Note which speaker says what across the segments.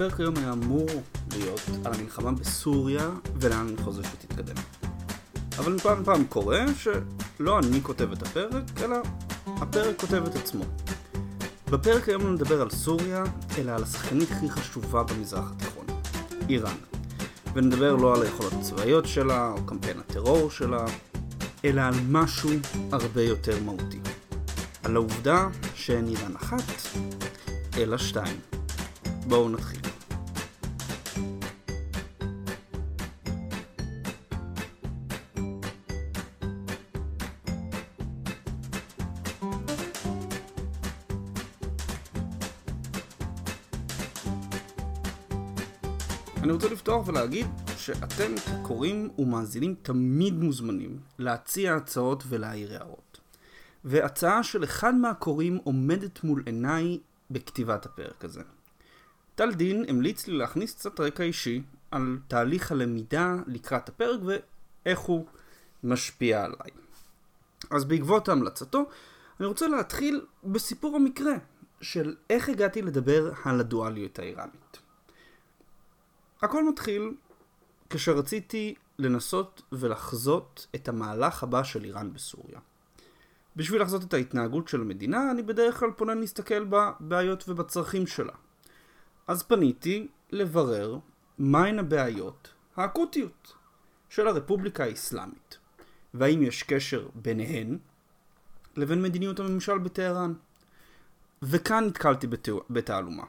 Speaker 1: הפרק היום היה אמור להיות על המלחמה בסוריה ולאן אני חושב שתתקדם. אבל מפעם לפעם קורה שלא אני כותב את הפרק, אלא הפרק כותב את עצמו. בפרק היום לא נדבר על סוריה, אלא על השחקנית הכי חשובה במזרח התיכון, איראן. ונדבר לא על היכולות הצבאיות שלה, או קמפיין הטרור שלה, אלא על משהו הרבה יותר מהותי. על העובדה שאין איראן אחת, אלא שתיים. בואו נתחיל. אני רוצה לפתוח ולהגיד שאתם קוראים ומאזינים תמיד מוזמנים להציע הצעות ולהעיר הערות. והצעה של אחד מהקוראים עומדת מול עיניי בכתיבת הפרק הזה. טל דין המליץ לי להכניס קצת רקע אישי על תהליך הלמידה לקראת הפרק ואיך הוא משפיע עליי. אז בעקבות המלצתו, אני רוצה להתחיל בסיפור המקרה של איך הגעתי לדבר על הדואליות האיראנית. הכל מתחיל כשרציתי לנסות ולחזות את המהלך הבא של איראן בסוריה. בשביל לחזות את ההתנהגות של המדינה, אני בדרך כלל פונה להסתכל בבעיות ובצרכים שלה. אז פניתי לברר מהן הבעיות האקוטיות של הרפובליקה האסלאמית, והאם יש קשר ביניהן לבין מדיניות הממשל בטהרן. וכאן נתקלתי בתעלומה.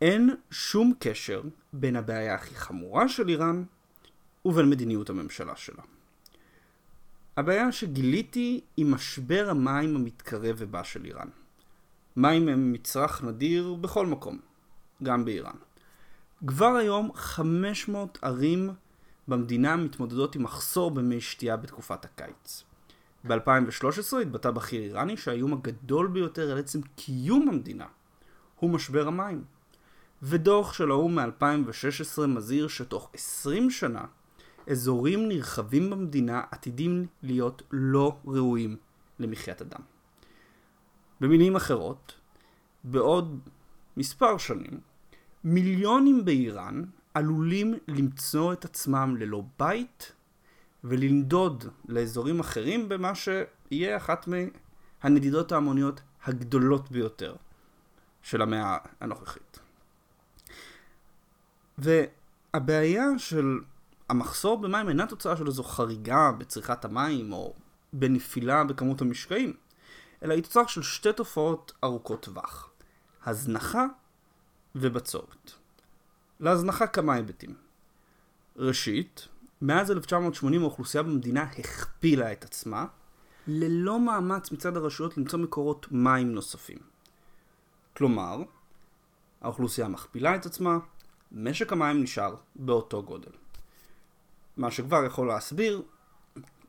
Speaker 1: אין שום קשר בין הבעיה הכי חמורה של איראן ובין מדיניות הממשלה שלה. הבעיה שגיליתי היא משבר המים המתקרב ובא של איראן. מים הם מצרך נדיר בכל מקום, גם באיראן. כבר היום 500 ערים במדינה מתמודדות עם מחסור במי שתייה בתקופת הקיץ. ב-2013 התבטא בכיר איראני שהאיום הגדול ביותר על עצם קיום המדינה הוא משבר המים. ודוח של האו"ם מ-2016 מזהיר שתוך 20 שנה אזורים נרחבים במדינה עתידים להיות לא ראויים למחיית אדם. במילים אחרות, בעוד מספר שנים, מיליונים באיראן עלולים למצוא את עצמם ללא בית ולנדוד לאזורים אחרים במה שיהיה אחת מהנדידות ההמוניות הגדולות ביותר של המאה הנוכחית. והבעיה של המחסור במים אינה תוצאה של איזו חריגה בצריכת המים או בנפילה בכמות המשקעים, אלא היא תוצאה של שתי תופעות ארוכות טווח. הזנחה ובצורת. להזנחה כמה היבטים. ראשית, מאז 1980 האוכלוסייה במדינה הכפילה את עצמה, ללא מאמץ מצד הרשויות למצוא מקורות מים נוספים. כלומר, האוכלוסייה מכפילה את עצמה, משק המים נשאר באותו גודל. מה שכבר יכול להסביר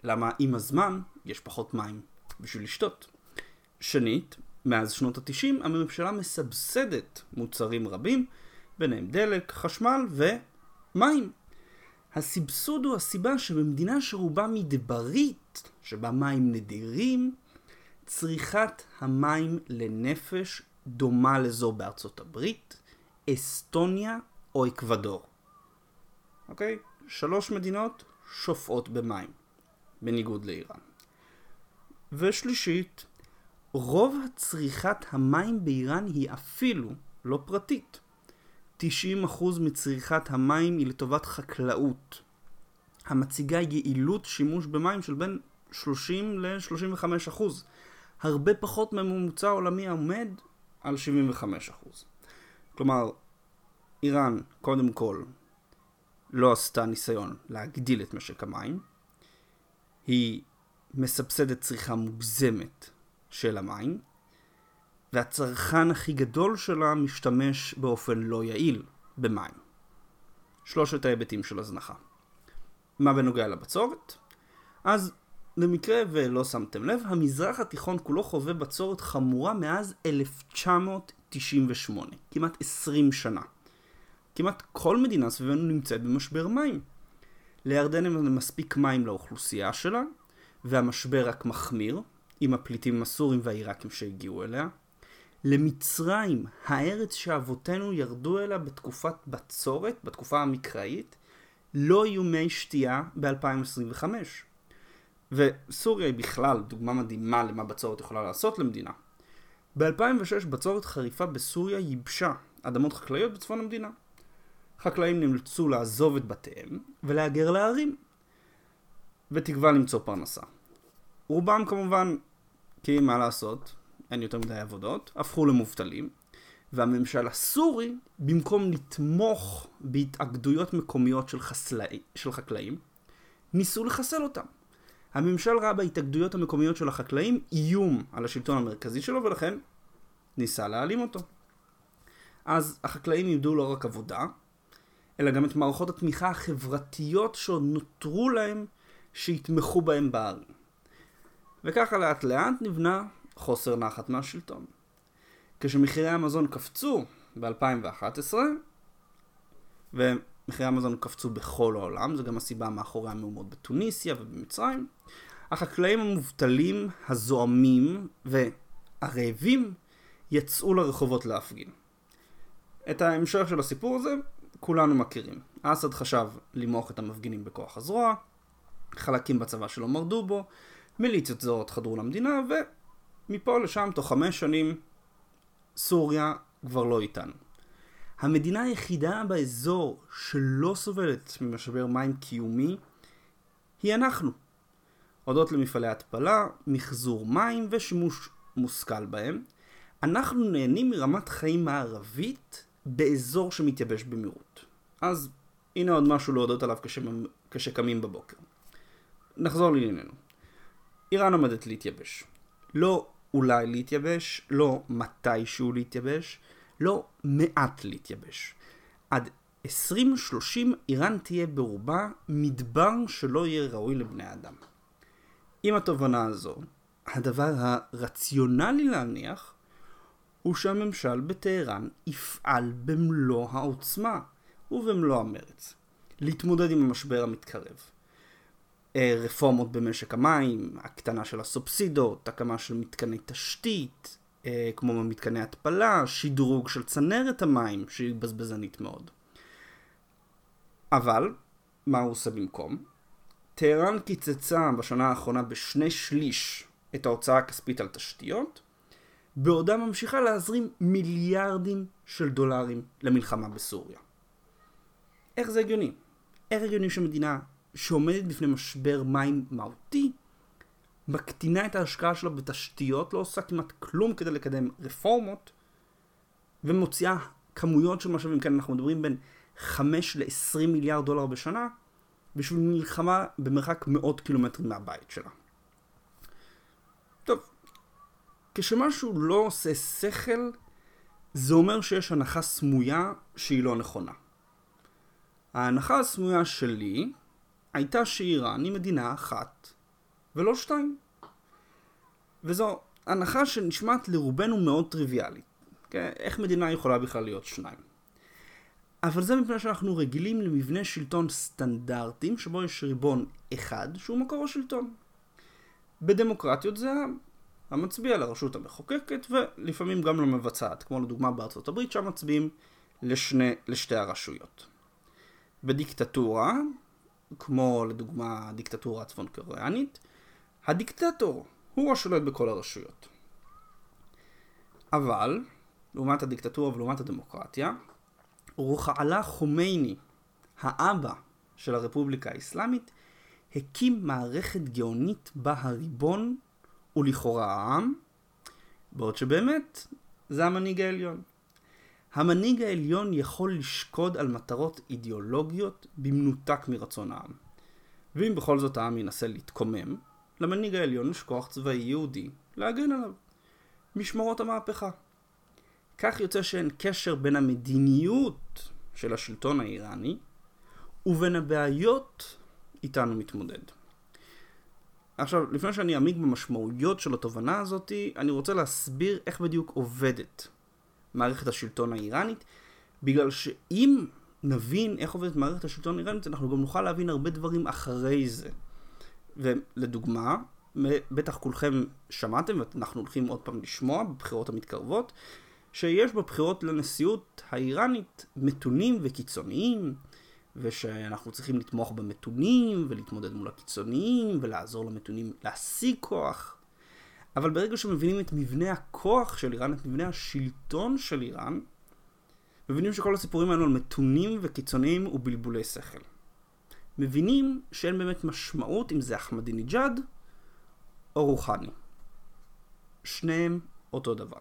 Speaker 1: למה עם הזמן יש פחות מים בשביל לשתות. שנית, מאז שנות התשעים הממשלה מסבסדת מוצרים רבים, ביניהם דלק, חשמל ומים. הסבסוד הוא הסיבה שבמדינה שרובה מדברית, שבה מים נדירים, צריכת המים לנפש דומה לזו בארצות הברית, אסטוניה או אקוודור. אוקיי? שלוש מדינות שופעות במים, בניגוד לאיראן. ושלישית, רוב צריכת המים באיראן היא אפילו לא פרטית. 90% מצריכת המים היא לטובת חקלאות, המציגה יעילות שימוש במים של בין 30 ל-35%, הרבה פחות מממוצע עולמי העומד על 75%. כלומר, איראן, קודם כל, לא עשתה ניסיון להגדיל את משק המים, היא מסבסדת צריכה מוגזמת של המים, והצרכן הכי גדול שלה משתמש באופן לא יעיל במים. שלושת ההיבטים של הזנחה. מה בנוגע לבצורת? אז למקרה ולא שמתם לב, המזרח התיכון כולו חווה בצורת חמורה מאז 1998, כמעט 20 שנה. כמעט כל מדינה סביבנו נמצאת במשבר מים. לירדן אין מספיק מים לאוכלוסייה שלה, והמשבר רק מחמיר, עם הפליטים הסורים והעיראקים שהגיעו אליה. למצרים, הארץ שאבותינו ירדו אליה בתקופת בצורת, בתקופה המקראית, לא יהיו מי שתייה ב-2025. וסוריה היא בכלל דוגמה מדהימה למה בצורת יכולה לעשות למדינה. ב-2006 בצורת חריפה בסוריה ייבשה אדמות חקלאיות בצפון המדינה. חקלאים נאלצו לעזוב את בתיהם ולהגר לערים, בתקווה למצוא פרנסה. רובם כמובן, כי מה לעשות, אין יותר מדי עבודות, הפכו למובטלים, והממשל הסורי, במקום לתמוך בהתאגדויות מקומיות של, חסלאי, של חקלאים, ניסו לחסל אותם. הממשל ראה בהתאגדויות המקומיות של החקלאים איום על השלטון המרכזי שלו, ולכן ניסה להעלים אותו. אז החקלאים איבדו לא רק עבודה, אלא גם את מערכות התמיכה החברתיות שעוד נותרו להם שיתמכו בהם בערים. וככה לאט לאט נבנה חוסר נחת מהשלטון. כשמחירי המזון קפצו ב-2011, ומחירי המזון קפצו בכל העולם, זו גם הסיבה מאחורי המהומות בתוניסיה ובמצרים, החקלאים המובטלים, הזועמים והרעבים יצאו לרחובות להפגין. את ההמשך של הסיפור הזה כולנו מכירים. אסד חשב למעוך את המפגינים בכוח הזרוע, חלקים בצבא שלו מרדו בו, מיליציות זרות חדרו למדינה, ומפה לשם תוך חמש שנים סוריה כבר לא איתנו. המדינה היחידה באזור שלא סובלת ממשבר מים קיומי היא אנחנו. הודות למפעלי התפלה, מחזור מים ושימוש מושכל בהם, אנחנו נהנים מרמת חיים מערבית באזור שמתייבש במהירות. אז הנה עוד משהו להודות עליו כשקמים בבוקר. נחזור לענייננו. איראן עומדת להתייבש. לא אולי להתייבש, לא מתישהו להתייבש, לא מעט להתייבש. עד 2030 איראן תהיה ברובה מדבר שלא יהיה ראוי לבני אדם. עם התובנה הזו, הדבר הרציונלי להניח הוא שהממשל בטהרן יפעל במלוא העוצמה ובמלוא המרץ להתמודד עם המשבר המתקרב. אה, רפורמות במשק המים, הקטנה של הסובסידות, הקמה של מתקני תשתית, אה, כמו מתקני התפלה, שדרוג של צנרת המים, שהיא בזבזנית מאוד. אבל, מה הוא עושה במקום? טהרן קיצצה בשנה האחרונה בשני שליש את ההוצאה הכספית על תשתיות, בעודה ממשיכה להזרים מיליארדים של דולרים למלחמה בסוריה. איך זה הגיוני? איך הגיוני שמדינה שעומדת בפני משבר מים מהותי, מקטינה את ההשקעה שלה בתשתיות, לא עושה כמעט כלום כדי לקדם רפורמות, ומוציאה כמויות של משאבים, כן, אנחנו מדברים בין 5 ל-20 מיליארד דולר בשנה, בשביל מלחמה במרחק מאות קילומטרים מהבית שלה. טוב, כשמשהו לא עושה שכל, זה אומר שיש הנחה סמויה שהיא לא נכונה. ההנחה הסמויה שלי הייתה שאיראן היא מדינה אחת ולא שתיים. וזו הנחה שנשמעת לרובנו מאוד טריוויאלית. כן? איך מדינה יכולה בכלל להיות שניים? אבל זה מפני שאנחנו רגילים למבנה שלטון סטנדרטים שבו יש ריבון אחד שהוא מקור השלטון. בדמוקרטיות זה המצביע לרשות המחוקקת ולפעמים גם למבצעת, כמו לדוגמה בארצות הברית שם מצביעים לשני, לשתי הרשויות. בדיקטטורה כמו לדוגמה הדיקטטורה הצפון קוריאנית, הדיקטטור הוא השולט בכל הרשויות. אבל, לעומת הדיקטטורה ולעומת הדמוקרטיה, רוחעלה חומייני, האבא של הרפובליקה האסלאמית, הקים מערכת גאונית בה הריבון הוא לכאורה העם, בעוד שבאמת זה המנהיג העליון. המנהיג העליון יכול לשקוד על מטרות אידיאולוגיות במנותק מרצון העם. ואם בכל זאת העם ינסה להתקומם, למנהיג העליון יש כוח צבאי יהודי להגן עליו. משמרות המהפכה. כך יוצא שאין קשר בין המדיניות של השלטון האיראני ובין הבעיות איתנו מתמודד. עכשיו, לפני שאני אעמיק במשמעויות של התובנה הזאתי, אני רוצה להסביר איך בדיוק עובדת מערכת השלטון האיראנית, בגלל שאם נבין איך עובדת מערכת השלטון האיראנית, אנחנו גם נוכל להבין הרבה דברים אחרי זה. ולדוגמה, בטח כולכם שמעתם, ואנחנו הולכים עוד פעם לשמוע בבחירות המתקרבות, שיש בבחירות לנשיאות האיראנית מתונים וקיצוניים, ושאנחנו צריכים לתמוך במתונים, ולהתמודד מול הקיצוניים, ולעזור למתונים להשיג כוח. אבל ברגע שמבינים את מבנה הכוח של איראן, את מבנה השלטון של איראן, מבינים שכל הסיפורים האלו על מתונים וקיצוניים ובלבולי שכל. מבינים שאין באמת משמעות אם זה אחמדינג'אד או רוחני. שניהם אותו דבר.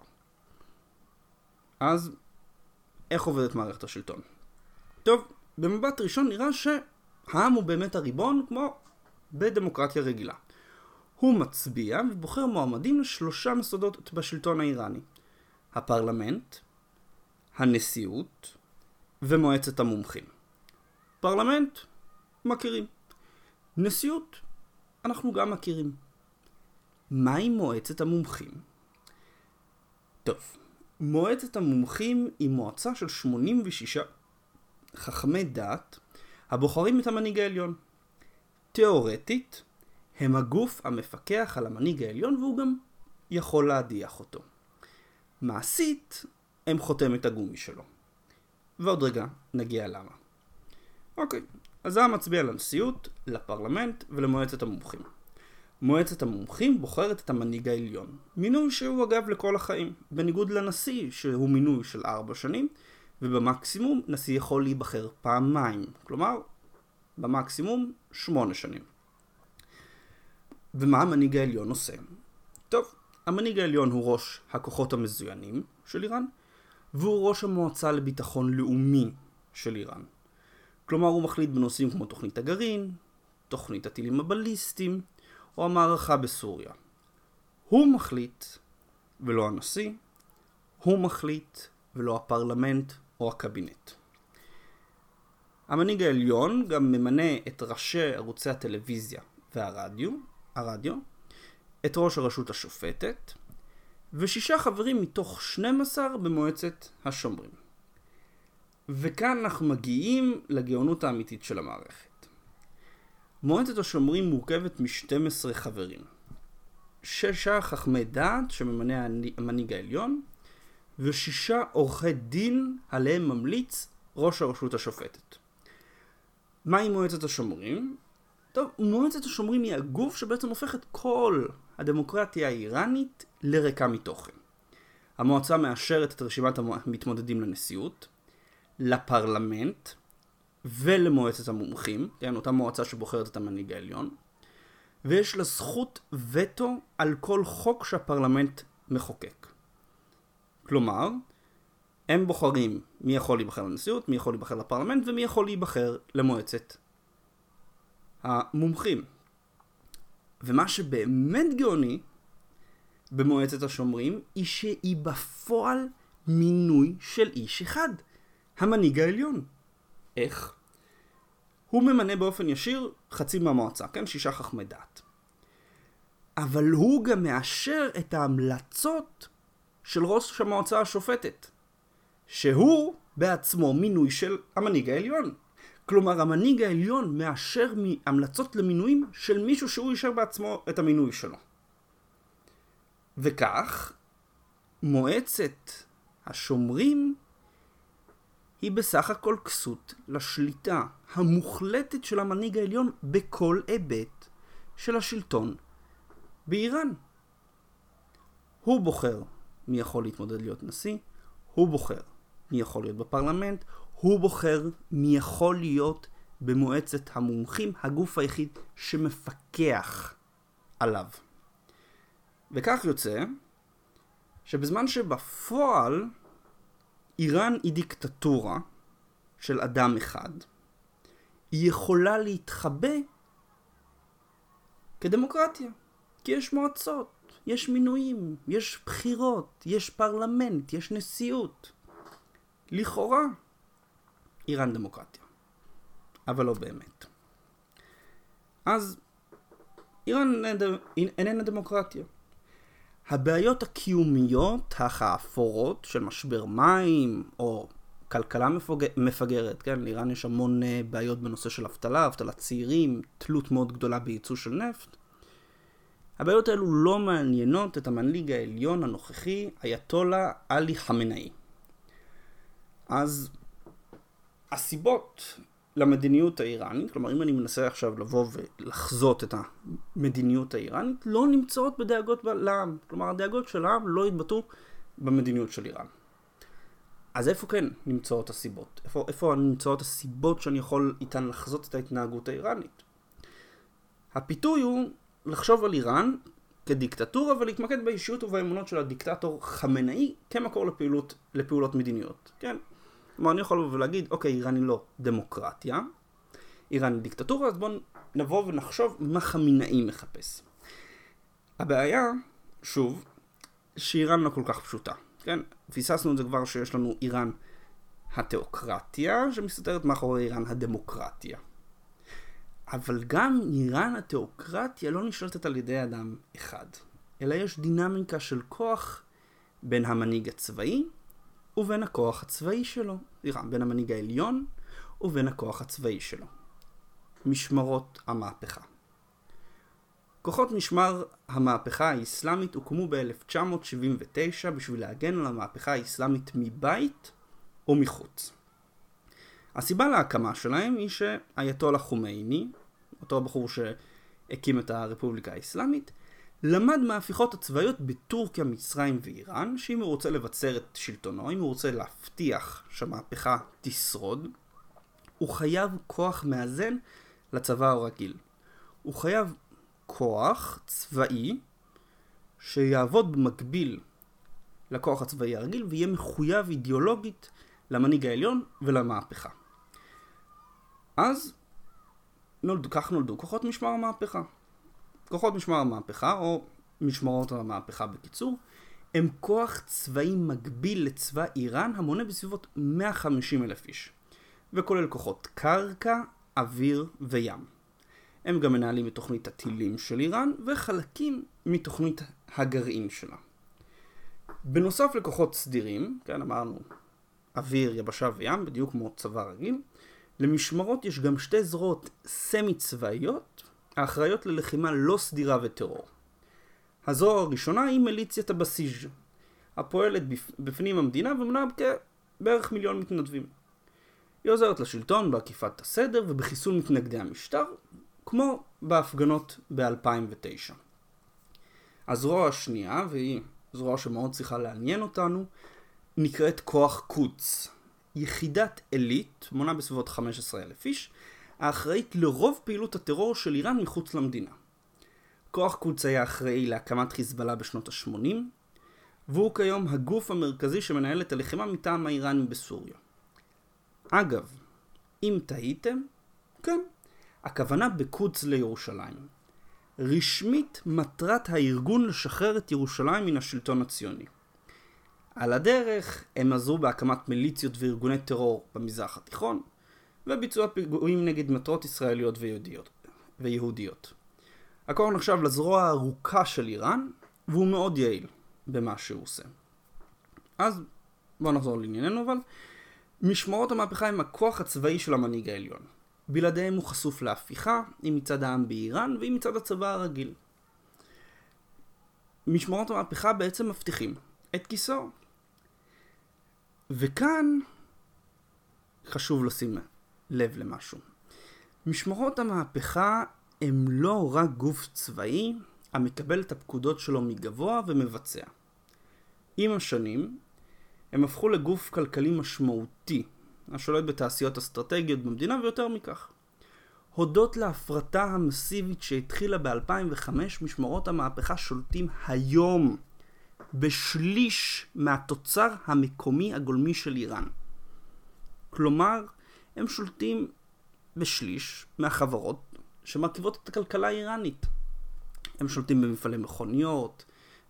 Speaker 1: אז איך עובדת מערכת השלטון? טוב, במבט ראשון נראה שהעם הוא באמת הריבון כמו בדמוקרטיה רגילה. הוא מצביע ובוחר מועמדים לשלושה מסודות בשלטון האיראני. הפרלמנט, הנשיאות ומועצת המומחים. פרלמנט, מכירים. נשיאות, אנחנו גם מכירים. מהי מועצת המומחים? טוב, מועצת המומחים היא מועצה של 86 חכמי דת הבוחרים את המנהיג העליון. תאורטית, הם הגוף המפקח על המנהיג העליון והוא גם יכול להדיח אותו. מעשית, הם חותמת הגומי שלו. ועוד רגע נגיע למה. אוקיי, אז העם מצביע לנשיאות, לפרלמנט ולמועצת המומחים. מועצת המומחים בוחרת את המנהיג העליון. מינוי שהוא אגב לכל החיים, בניגוד לנשיא שהוא מינוי של ארבע שנים, ובמקסימום נשיא יכול להיבחר פעמיים, כלומר במקסימום שמונה שנים. ומה המנהיג העליון עושה? טוב, המנהיג העליון הוא ראש הכוחות המזוינים של איראן, והוא ראש המועצה לביטחון לאומי של איראן. כלומר הוא מחליט בנושאים כמו תוכנית הגרעין, תוכנית הטילים הבליסטיים, או המערכה בסוריה. הוא מחליט, ולא הנשיא, הוא מחליט, ולא הפרלמנט או הקבינט. המנהיג העליון גם ממנה את ראשי ערוצי הטלוויזיה והרדיו, הרדיו, את ראש הרשות השופטת, ושישה חברים מתוך 12 במועצת השומרים. וכאן אנחנו מגיעים לגאונות האמיתית של המערכת. מועצת השומרים מורכבת מ-12 חברים. שישה חכמי דעת שממנה המנהיג העליון, ושישה עורכי דין עליהם ממליץ ראש הרשות השופטת. מהי מועצת השומרים? טוב, מועצת השומרים היא הגוף שבעצם הופך את כל הדמוקרטיה האיראנית לריקה מתוכן. המועצה מאשרת את רשימת המתמודדים לנשיאות, לפרלמנט ולמועצת המומחים, כן, אותה מועצה שבוחרת את המנהיג העליון, ויש לה זכות וטו על כל חוק שהפרלמנט מחוקק. כלומר, הם בוחרים מי יכול להיבחר לנשיאות, מי יכול להיבחר לפרלמנט ומי יכול להיבחר למועצת המומחים. ומה שבאמת גאוני במועצת השומרים היא שהיא בפועל מינוי של איש אחד, המנהיג העליון. איך? הוא ממנה באופן ישיר חצי מהמועצה, כן? שישה חכמי דת. אבל הוא גם מאשר את ההמלצות של ראש המועצה השופטת, שהוא בעצמו מינוי של המנהיג העליון. כלומר, המנהיג העליון מאשר המלצות למינויים של מישהו שהוא אישר בעצמו את המינוי שלו. וכך, מועצת השומרים היא בסך הכל כסות לשליטה המוחלטת של המנהיג העליון בכל היבט של השלטון באיראן. הוא בוחר מי יכול להתמודד להיות נשיא, הוא בוחר מי יכול להיות בפרלמנט, הוא בוחר מי יכול להיות במועצת המומחים, הגוף היחיד שמפקח עליו. וכך יוצא שבזמן שבפועל איראן היא דיקטטורה של אדם אחד, היא יכולה להתחבא כדמוקרטיה, כי יש מועצות, יש מינויים, יש בחירות, יש פרלמנט, יש נשיאות. לכאורה, איראן דמוקרטיה. אבל לא באמת. אז איראן איננה דמוקרטיה. הבעיות הקיומיות האפורות של משבר מים או כלכלה מפוגר, מפגרת, כן, לאיראן יש המון אה, בעיות בנושא של אבטלה, אבטלת צעירים, תלות מאוד גדולה בייצוא של נפט. הבעיות האלו לא מעניינות את המנהיג העליון הנוכחי, אייתולה עלי חמינאי. אז הסיבות למדיניות האיראנית, כלומר אם אני מנסה עכשיו לבוא ולחזות את המדיניות האיראנית, לא נמצאות בדאגות לעם. כלומר הדאגות של העם לא יתבטאו במדיניות של איראן. אז איפה כן נמצאות הסיבות? איפה, איפה נמצאות הסיבות שאני יכול איתן לחזות את ההתנהגות האיראנית? הפיתוי הוא לחשוב על איראן כדיקטטורה ולהתמקד באישיות ובאמונות של הדיקטטור חמנאי כמקור לפעילות, לפעולות מדיניות. כן? כלומר אני יכול לבוא ולהגיד, אוקיי, איראן היא לא דמוקרטיה, איראן היא דיקטטורה, אז בואו נבוא ונחשוב מה חמינאי מחפש. הבעיה, שוב, שאיראן לא כל כך פשוטה. כן, פיססנו את זה כבר שיש לנו איראן התיאוקרטיה, שמסתתרת מאחורי איראן הדמוקרטיה. אבל גם איראן התיאוקרטיה לא נשלטת על ידי אדם אחד, אלא יש דינמיקה של כוח בין המנהיג הצבאי ובין הכוח הצבאי שלו. סליחה, בין המנהיג העליון ובין הכוח הצבאי שלו. משמרות המהפכה. כוחות משמר המהפכה האסלאמית הוקמו ב-1979 בשביל להגן על המהפכה האסלאמית מבית ומחוץ. הסיבה להקמה שלהם היא שאייתולה חומייני, אותו הבחור שהקים את הרפובליקה האסלאמית, למד מההפיכות הצבאיות בטורקיה, מצרים ואיראן, שאם הוא רוצה לבצר את שלטונו, אם הוא רוצה להבטיח שהמהפכה תשרוד, הוא חייב כוח מאזן לצבא הרגיל. הוא חייב כוח צבאי שיעבוד במקביל לכוח הצבאי הרגיל ויהיה מחויב אידיאולוגית למנהיג העליון ולמהפכה. אז נולד, כך נולדו כוחות משמר המהפכה. כוחות משמר המהפכה, או משמרות המהפכה בקיצור, הם כוח צבאי מקביל לצבא איראן המונה בסביבות 150 אלף איש, וכולל כוחות קרקע, אוויר וים. הם גם מנהלים את תוכנית הטילים של איראן וחלקים מתוכנית הגרעין שלה. בנוסף לכוחות סדירים, כן אמרנו אוויר, יבשה וים, בדיוק כמו צבא רגיל, למשמרות יש גם שתי זרועות סמי צבאיות האחראיות ללחימה לא סדירה וטרור. הזרוע הראשונה היא מיליציית הבסיז' הפועלת בפנים המדינה ומונה כבערך מיליון מתנדבים. היא עוזרת לשלטון בעקיפת הסדר ובחיסול מתנגדי המשטר, כמו בהפגנות ב-2009. הזרוע השנייה, והיא זרוע שמאוד צריכה לעניין אותנו, נקראת כוח קודס. יחידת עילית, מונה בסביבות 15,000 איש, האחראית לרוב פעילות הטרור של איראן מחוץ למדינה. כוח קודס היה אחראי להקמת חיזבאללה בשנות ה-80, והוא כיום הגוף המרכזי שמנהל את הלחימה מטעם האיראנים בסוריה. אגב, אם תהיתם, כן, הכוונה בקודס לירושלים. רשמית מטרת הארגון לשחרר את ירושלים מן השלטון הציוני. על הדרך הם עזרו בהקמת מיליציות וארגוני טרור במזרח התיכון וביצוע פיגועים נגד מטרות ישראליות ויהודיות. ויהודיות. הכוח נחשב לזרוע הארוכה של איראן והוא מאוד יעיל במה שהוא עושה. אז בואו נחזור לענייננו אבל משמרות המהפכה הם הכוח הצבאי של המנהיג העליון. בלעדיהם הוא חשוף להפיכה, אם מצד העם באיראן ואם מצד הצבא הרגיל. משמרות המהפכה בעצם מבטיחים את כיסאו. וכאן חשוב לשים לב למשהו. משמרות המהפכה הם לא רק גוף צבאי המקבל את הפקודות שלו מגבוה ומבצע. עם השנים הם הפכו לגוף כלכלי משמעותי השולט בתעשיות אסטרטגיות במדינה ויותר מכך. הודות להפרטה המסיבית שהתחילה ב-2005, משמרות המהפכה שולטים היום בשליש מהתוצר המקומי הגולמי של איראן. כלומר, הם שולטים בשליש מהחברות שמרכיבות את הכלכלה האיראנית. הם שולטים במפעלי מכוניות,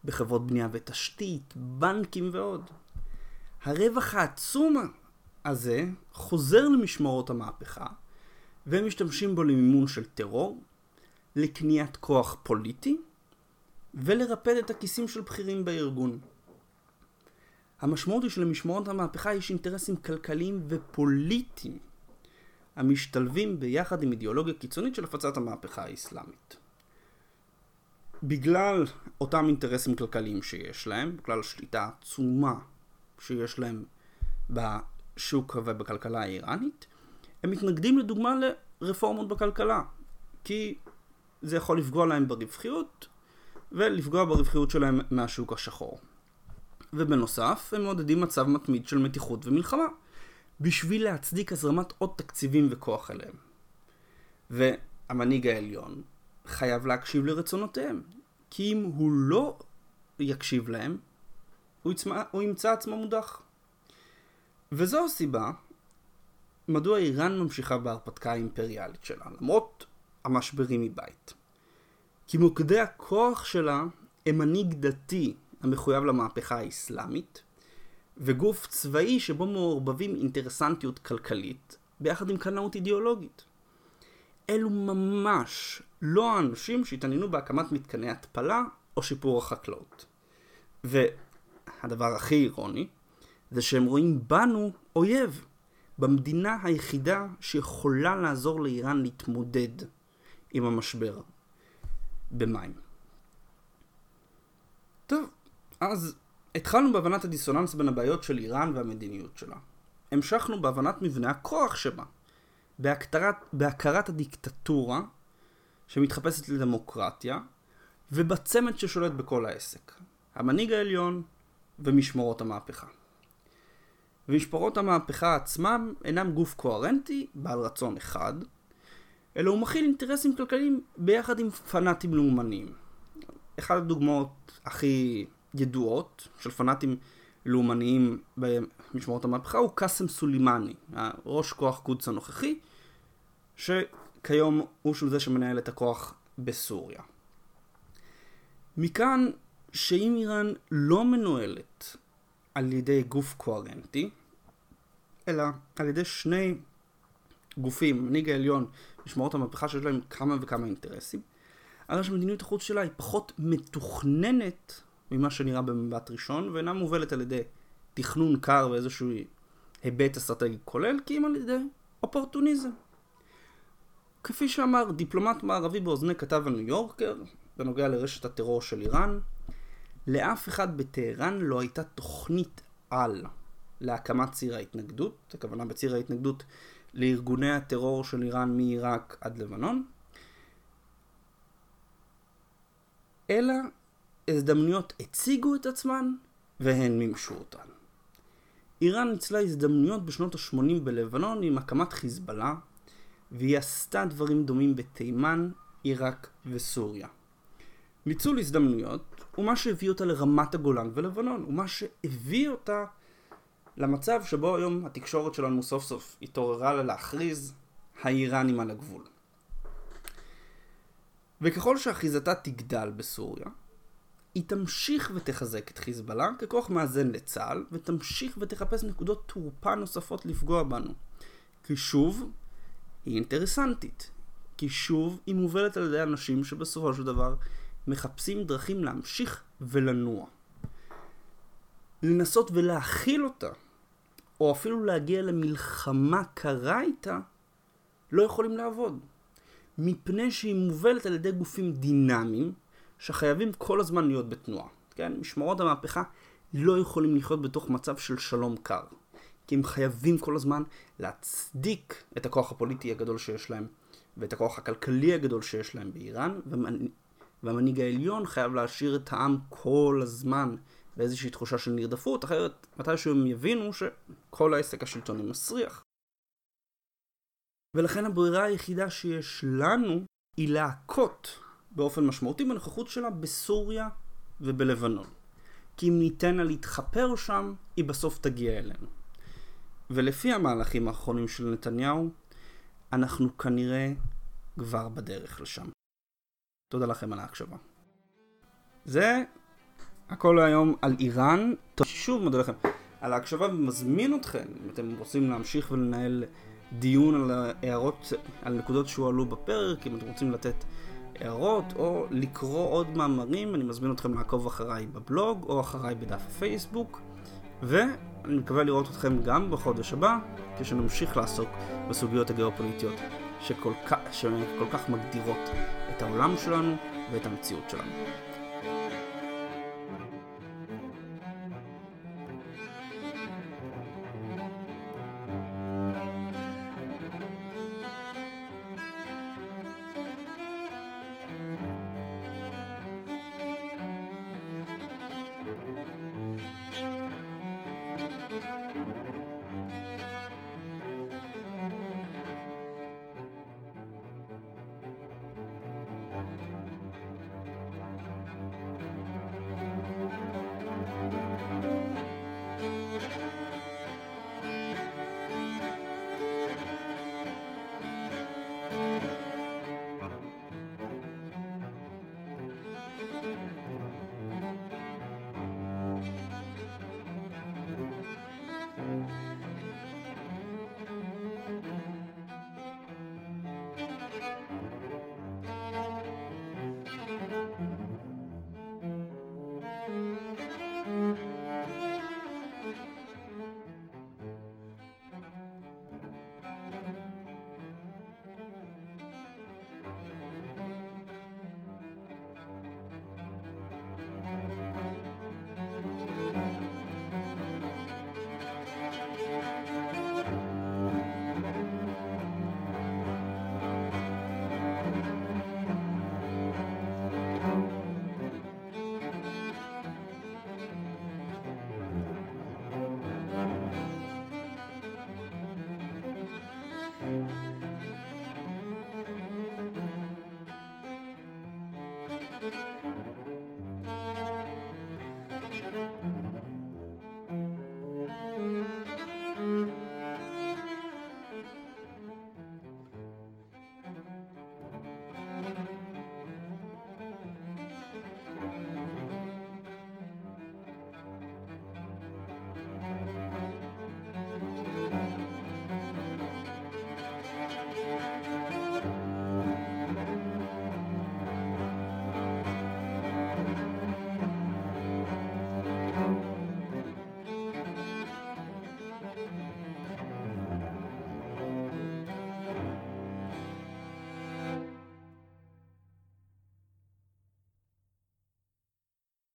Speaker 1: בחברות בנייה ותשתית, בנקים ועוד. הרווח העצום הזה חוזר למשמרות המהפכה, והם משתמשים בו למימון של טרור, לקניית כוח פוליטי, ולרפד את הכיסים של בכירים בארגון. המשמעות היא שלמשמרות המהפכה יש אינטרסים כלכליים ופוליטיים המשתלבים ביחד עם אידיאולוגיה קיצונית של הפצת המהפכה האסלאמית. בגלל אותם אינטרסים כלכליים שיש להם, בגלל השליטה העצומה שיש להם בשוק ובכלכלה האיראנית, הם מתנגדים לדוגמה לרפורמות בכלכלה, כי זה יכול לפגוע להם ברווחיות ולפגוע ברווחיות שלהם מהשוק השחור. ובנוסף, הם מעודדים מצב מתמיד של מתיחות ומלחמה, בשביל להצדיק הזרמת עוד תקציבים וכוח אליהם. והמנהיג העליון חייב להקשיב לרצונותיהם, כי אם הוא לא יקשיב להם, הוא, יצמא, הוא ימצא עצמו מודח. וזו הסיבה מדוע איראן ממשיכה בהרפתקה האימפריאלית שלה, למרות המשברים מבית. כי מוקדי הכוח שלה הם מנהיג דתי המחויב למהפכה האסלאמית, וגוף צבאי שבו מעורבבים אינטרסנטיות כלכלית ביחד עם קנאות אידיאולוגית. אלו ממש לא האנשים שהתעניינו בהקמת מתקני התפלה או שיפור החקלאות. והדבר הכי אירוני זה שהם רואים בנו אויב, במדינה היחידה שיכולה לעזור לאיראן להתמודד עם המשבר במים. טוב, אז התחלנו בהבנת הדיסוננס בין הבעיות של איראן והמדיניות שלה. המשכנו בהבנת מבנה הכוח שבה, בהכתרת, בהכרת הדיקטטורה שמתחפשת לדמוקרטיה, ובצמד ששולט בכל העסק. המנהיג העליון ומשמרות המהפכה. ומשמרות המהפכה עצמם אינם גוף קוהרנטי, בעל רצון אחד, אלא הוא מכיל אינטרסים כלכליים ביחד עם פנאטים לאומניים. אחת הדוגמאות הכי ידועות של פנאטים לאומניים במשמרות המהפכה הוא קאסם סולימני, ראש כוח קודס הנוכחי, שכיום הוא של זה שמנהל את הכוח בסוריה. מכאן שאם איראן לא מנוהלת על ידי גוף קוהרנטי, אלא על ידי שני גופים, מנהיג העליון, משמרות המהפכה שיש להם כמה וכמה אינטרסים, הרי שמדיניות החוץ שלה היא פחות מתוכננת ממה שנראה במבט ראשון, ואינה מובלת על ידי תכנון קר ואיזשהו היבט אסטרטגי כולל, כי אם על ידי אופורטוניזם. כפי שאמר דיפלומט מערבי באוזני כתב הניו יורקר, בנוגע לרשת הטרור של איראן, לאף אחד בטהרן לא הייתה תוכנית על להקמת ציר ההתנגדות, הכוונה בציר ההתנגדות לארגוני הטרור של איראן מעיראק עד לבנון, אלא הזדמנויות הציגו את עצמן והן מימשו אותן. איראן ניצלה הזדמנויות בשנות ה-80 בלבנון עם הקמת חיזבאללה, והיא עשתה דברים דומים בתימן, עיראק וסוריה. ניצול הזדמנויות הוא מה שהביא אותה לרמת הגולן ולבנון, הוא מה שהביא אותה למצב שבו היום התקשורת שלנו סוף סוף התעוררה לה להכריז האיראנים על הגבול. וככל שאחיזתה תגדל בסוריה, היא תמשיך ותחזק את חיזבאללה ככוח מאזן לצה"ל, ותמשיך ותחפש נקודות תורפה נוספות לפגוע בנו. כי שוב, היא אינטרסנטית. כי שוב, היא מובלת על ידי אנשים שבסופו של דבר מחפשים דרכים להמשיך ולנוע. לנסות ולהכיל אותה, או אפילו להגיע למלחמה קרה איתה, לא יכולים לעבוד. מפני שהיא מובלת על ידי גופים דינמיים, שחייבים כל הזמן להיות בתנועה. כן? משמרות המהפכה לא יכולים לחיות בתוך מצב של שלום קר. כי הם חייבים כל הזמן להצדיק את הכוח הפוליטי הגדול שיש להם, ואת הכוח הכלכלי הגדול שיש להם באיראן, והמנהיג העליון חייב להשאיר את העם כל הזמן באיזושהי תחושה של נרדפות, אחרת מתישהו הם יבינו שכל העסק השלטוני מסריח. ולכן הברירה היחידה שיש לנו היא להכות באופן משמעותי בנוכחות שלה בסוריה ובלבנון. כי אם ניתן לה להתחפר שם, היא בסוף תגיע אלינו. ולפי המהלכים האחרונים של נתניהו, אנחנו כנראה כבר בדרך לשם. תודה לכם על ההקשבה. זה הכל היום על איראן. שוב מודה לכם על ההקשבה ומזמין אתכם, אם אתם רוצים להמשיך ולנהל דיון על הערות, על נקודות שהועלו בפרק, אם אתם רוצים לתת הערות או לקרוא עוד מאמרים, אני מזמין אתכם לעקוב אחריי בבלוג או אחריי בדף הפייסבוק. ואני מקווה לראות אתכם גם בחודש הבא, כשנמשיך לעסוק בסוגיות הגיאופוליטיות שכל כך, שכל כך מגדירות את העולם שלנו ואת המציאות שלנו.